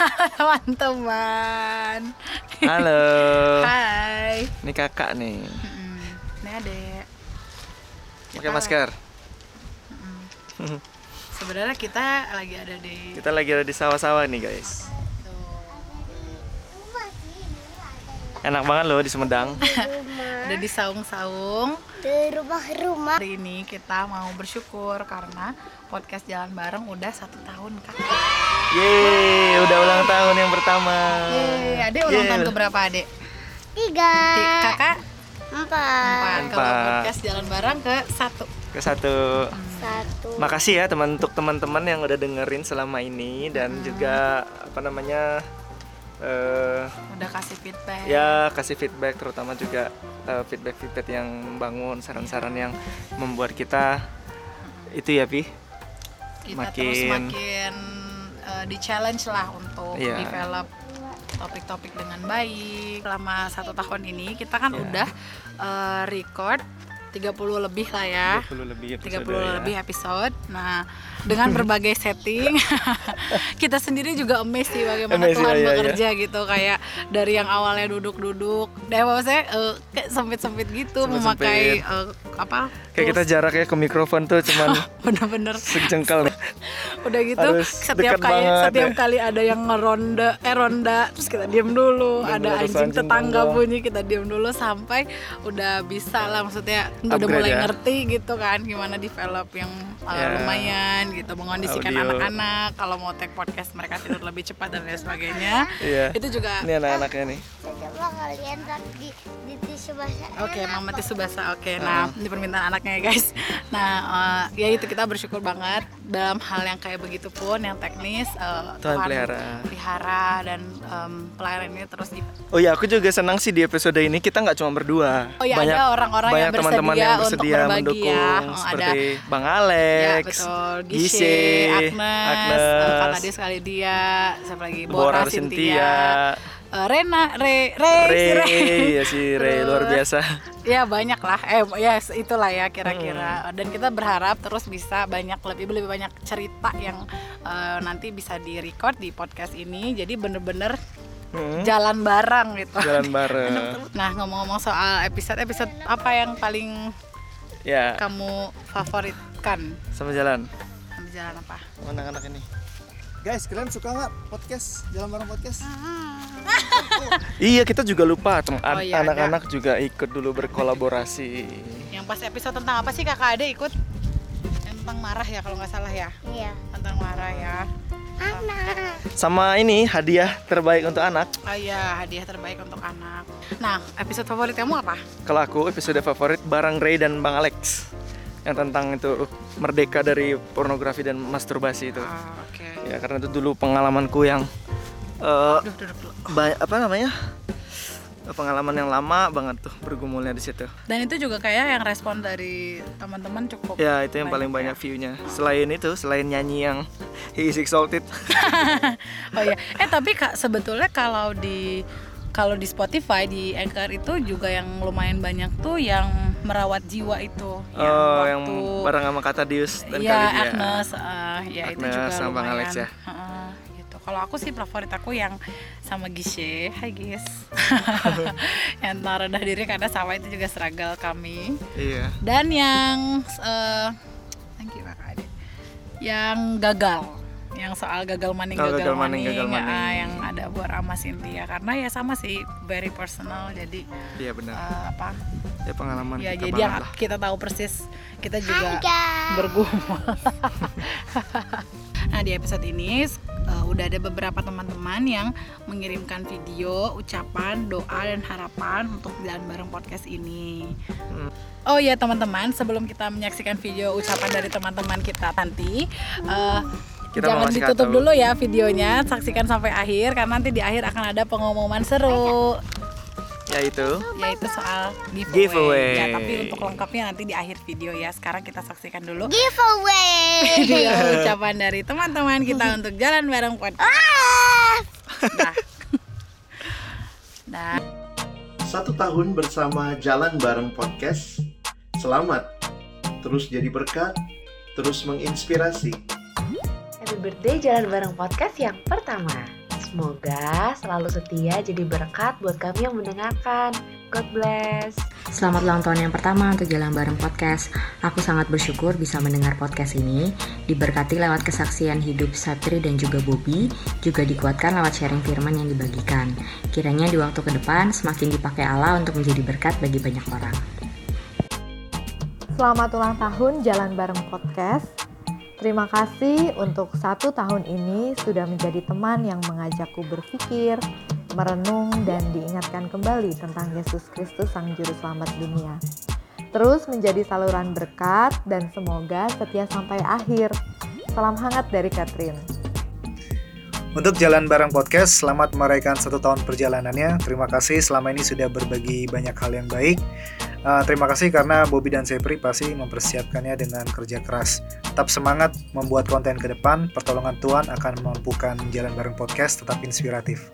teman-teman. Halo. Hai. Ini kakak nih. Mm-mm. Ini adek. Pakai Kita- masker. Sebenarnya kita lagi ada di Kita lagi ada di sawah-sawah nih guys. Enak banget loh di Sumedang. ada di saung-saung. di rumah-rumah Hari ini kita mau bersyukur karena podcast jalan bareng udah satu tahun kak. Yeay, udah ulang tahun yang pertama. Yeay, adek ulang Yeay. tahun keberapa adek? tiga Ti- Kakak empat empat. Kalau podcast jalan bareng ke satu. Ke satu. satu Makasih ya teman untuk teman-teman yang udah dengerin selama ini dan juga apa namanya eh Udah kasih feedback. ya kasih feedback terutama juga eh, feedback-feedback yang membangun saran-saran yang membuat kita itu ya pi kita terus makin- makin uh, di challenge lah untuk Iya. develop topik-topik dengan baik selama satu tahun ini kita kan Iya. udah uh, record 30 lebih lah ya 30 lebih 30 episode ya. lebih episode nah dengan berbagai setting kita sendiri juga amazed sih bagaimana Amazed, Tuhan iya, iya, bekerja gitu kayak dari yang awalnya duduk-duduk deh maksudnya uh, kayak sempit-sempit gitu memakai Sempit-sempit. uh, apa kayak kita jaraknya ke mikrofon tuh cuman bener-bener sejengkal udah gitu Harus setiap kali banget setiap ya. kali ada yang ngeronda eh ronda terus kita diem dulu Bener, ada anjing anjing tetangga ronda. bunyi kita diem dulu sampai udah bisa lah maksudnya udah Upgrade mulai ya. ngerti gitu kan gimana develop yang uh, Ya. lumayan gitu mengondisikan Audio. anak-anak kalau mau take podcast mereka tidur lebih cepat dan lain sebagainya. Iya. Itu juga ini anak-anaknya nih kalian di di tisu basah Oke, Mama Tisu Basah. Oke, nah ini permintaan anaknya ya guys. Nah, eh, ya itu kita bersyukur banget dalam hal yang kayak begitu pun, yang teknis eh, Tuhan pelihara. pelihara dan em, pelayanan ini terus di oh ya aku juga senang sih di episode ini kita nggak cuma berdua Oh ya, ada orang-orang yang banyak teman-teman bersedia yang untuk bersedia berbagi mendukung ya. Oh, ada- seperti Bang Alex, ya betul, Gise, Agnes, Agnes, Kak Tadi sekali dia, siapa lagi? Bora Bora, Cynthia, Cynthia, eh, Rena, Re, Re, si Ray, Re. ya si luar Terus, biasa. Ya banyak lah, eh ya itulah ya kira-kira. Hmm. Dan kita berharap terus bisa banyak lebih lebih banyak cerita yang eh, nanti bisa di record di podcast ini. Jadi bener-bener Hmm, jalan bareng gitu. Jalan bareng. Nah ngomong-ngomong soal episode episode apa yang paling Ya, kamu favoritkan? sama jalan. Sambil jalan apa? Anak-anak ini. Guys, kalian suka nggak podcast jalan bareng podcast? Iya, kita juga lupa tem- Oh, iya, anak-anak juga ikut dulu berkolaborasi. Yang pas episode tentang apa sih kakak Ade ikut? Tentang marah ya kalau nggak salah ya. iya Tentang marah ya. anak Sama ini hadiah terbaik untuk anak. Oh iya, hadiah terbaik untuk anak. Nah, episode favorit kamu apa? Kalau aku episode favorit bareng Ray dan Bang Alex yang tentang itu merdeka dari pornografi dan masturbasi itu. Ah, Oke. Ya karena itu dulu pengalamanku yang eh, Duh, dulu. ba- apa namanya pengalaman yang lama banget tuh bergumulnya di situ. Dan itu juga kayak yang respon dari teman-teman cukup. Ya itu yang paling Banyak banyak view-nya. Selain itu, selain nyanyi yang He is exalted. oh iya. Eh tapi kak sebetulnya kalau di kalau di Spotify di Anchor itu juga yang lumayan banyak tuh yang merawat jiwa itu. oh, yang waktu- bareng sama Kata Dius dan Iya kali dia. Agnes, eh, ya itu Agnes juga sama Bang lumayan. Alex ya. Heeh, gitu. Kalau aku sih favorit aku yang sama Gishe, hai Gis. yang rendah diri karena sama itu juga struggle kami. Iya. Dan yang eh thank you Kakak Ade. Yang gagal, yang soal gagal maning Oh, gagal, gagal maning, maning, gagal ya, maning. yang ada sama Cynthia karena ya sama sih very personal jadi Iya benar. eh, apa ya pengalaman ya kita jadi banget yang lah. kita tahu persis kita juga bergumul. nah di episode ini uh, udah ada beberapa teman-teman yang mengirimkan video, ucapan, doa dan harapan untuk jalan bareng podcast ini. Hmm. Oh ya teman-teman, sebelum kita menyaksikan video ucapan dari teman-teman kita nanti. uh, Kita jangan ditutup tahu. dulu ya videonya, saksikan sampai akhir karena nanti di akhir akan ada pengumuman seru Yaitu yaitu soal giveaway. Giveaway. Ya, tapi untuk lengkapnya nanti di akhir video ya. Sekarang kita saksikan dulu giveaway video ucapan dari teman-teman kita untuk jalan bareng podcast. ah Dah. Dah. Satu tahun bersama Jalan Bareng Podcast. Selamat. Terus jadi berkat, terus menginspirasi. Happy birthday Jalan Bareng Podcast yang pertama. Semoga selalu setia jadi berkat buat kami yang mendengarkan. God bless. Selamat ulang tahun yang pertama untuk Jalan Bareng Podcast. Aku sangat bersyukur bisa mendengar podcast ini. Diberkati lewat kesaksian hidup Satri dan juga Bobby, juga dikuatkan lewat sharing firman yang dibagikan. Kiranya di waktu ke depan semakin dipakai Allah untuk menjadi berkat bagi banyak orang. Selamat ulang tahun Jalan Bareng Podcast. Terima kasih untuk satu tahun ini sudah menjadi teman yang mengajakku berpikir, merenung, dan diingatkan kembali tentang Yesus Kristus Sang Juru Selamat dunia. Terus menjadi saluran berkat dan semoga setia sampai akhir. Salam hangat dari Catherine. Untuk Jalan Bareng Podcast, selamat merayakan satu tahun perjalanannya. Terima kasih selama ini sudah berbagi banyak hal yang baik. Uh, terima kasih karena Bobby dan Sepri pasti mempersiapkannya dengan kerja keras. Tetap semangat membuat konten ke depan. Pertolongan Tuhan akan memampukan Jalan Bareng Podcast tetap inspiratif.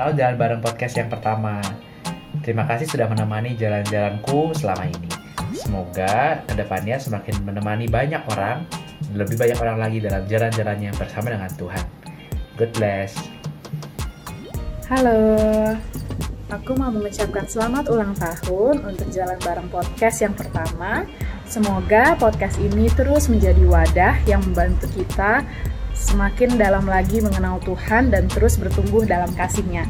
Tahu Jalan Bareng Podcast yang pertama. Terima kasih sudah menemani jalan-jalanku selama ini. Semoga ke depannya semakin menemani banyak orang lebih banyak orang lagi dalam jalan-jalannya bersama dengan Tuhan. God bless. Halo, aku mau mengucapkan selamat ulang tahun untuk Jalan Bareng Podcast yang pertama. Semoga podcast ini terus menjadi wadah yang membantu kita semakin dalam lagi mengenal Tuhan dan terus bertumbuh dalam kasihnya.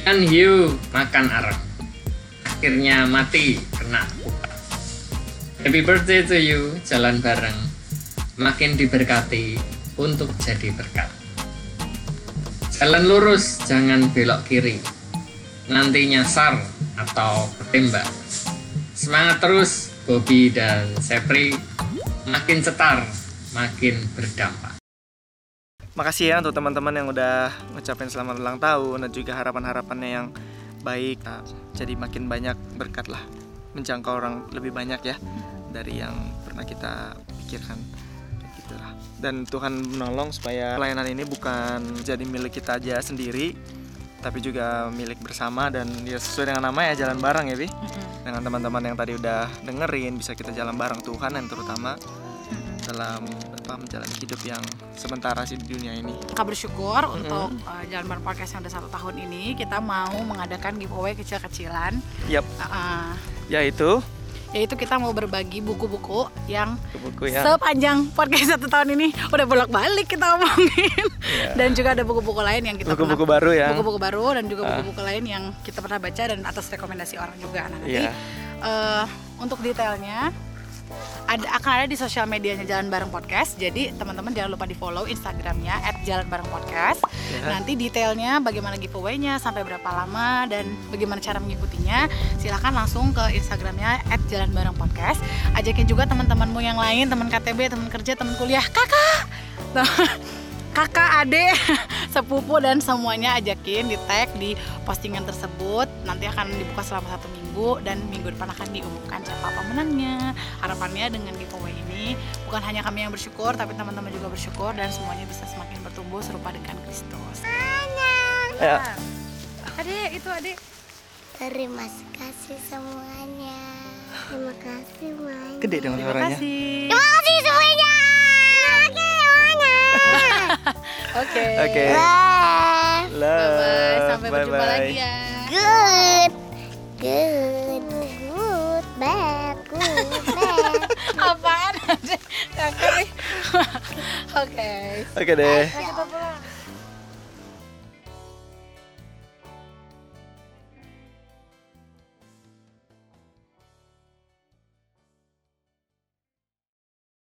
Ikan hiu makan arang. Akhirnya mati kena. Happy birthday to you, jalan bareng. Makin diberkati untuk jadi berkat. Jalan lurus, jangan belok kiri. Nanti nyasar atau ketembak. Semangat terus, Bobby dan Sepri. Makin cetar, makin berdampak. Makasih ya untuk teman-teman yang udah ngucapin selamat ulang tahun dan juga harapan-harapannya yang baik. Nah, jadi makin banyak berkat lah menjangkau orang lebih banyak ya dari yang pernah kita pikirkan gitulah. Dan Tuhan menolong supaya pelayanan ini bukan jadi milik kita aja sendiri tapi juga milik bersama dan ya sesuai dengan nama ya jalan bareng ya Bi dengan teman-teman yang tadi udah dengerin bisa kita jalan bareng Tuhan dan terutama dalam apa menjalani hidup yang sementara sih di dunia ini. Kita bersyukur untuk uh, Jalan Bareng Podcast yang udah satu tahun ini kita mau mengadakan giveaway kecil-kecilan. Yap. Uh, Yaitu yaitu kita mau berbagi buku-buku yang buku ya. sepanjang podcast satu tahun ini udah bolak-balik kita omongin dan juga ada buku-buku lain yang kita Buku-buku pernah- baru ya. buku-buku baru dan juga Ah. buku-buku lain yang kita pernah baca dan atas rekomendasi orang juga nah nanti Iya. eh, untuk detailnya ada akan ada di sosial medianya Jalan Bareng Podcast. Jadi teman-teman jangan lupa di follow Instagramnya @jalanbarengpodcast. Ya. Nanti detailnya bagaimana giveaway-nya sampai berapa lama dan bagaimana cara mengikutinya. Silahkan langsung ke Instagramnya @jalanbarengpodcast. Ajakin juga teman-temanmu yang lain, teman KTB, teman kerja, teman kuliah, kakak, kakak, adik, sepupu dan semuanya ajakin di tag di postingan tersebut. Nanti akan dibuka selama satu minggu dan minggu depan akan diumumkan siapa pemenangnya. Harapannya dengan giveaway ini bukan hanya kami yang bersyukur, tapi teman-teman juga bersyukur dan semuanya bisa semakin bertumbuh serupa dengan Kristus. Ya. Adik, itu adik. Terima kasih semuanya. Terima kasih semuanya. Gede dong Terima suaranya. kasih. Terima kasih semuanya. Oke. Oke. Bye. Love. Bye-bye. Sampai berjumpa Bye-bye. lagi ya. Good. Good. Good. Bad. Good. Bad. Apaan? Oke. Oke deh. Bye.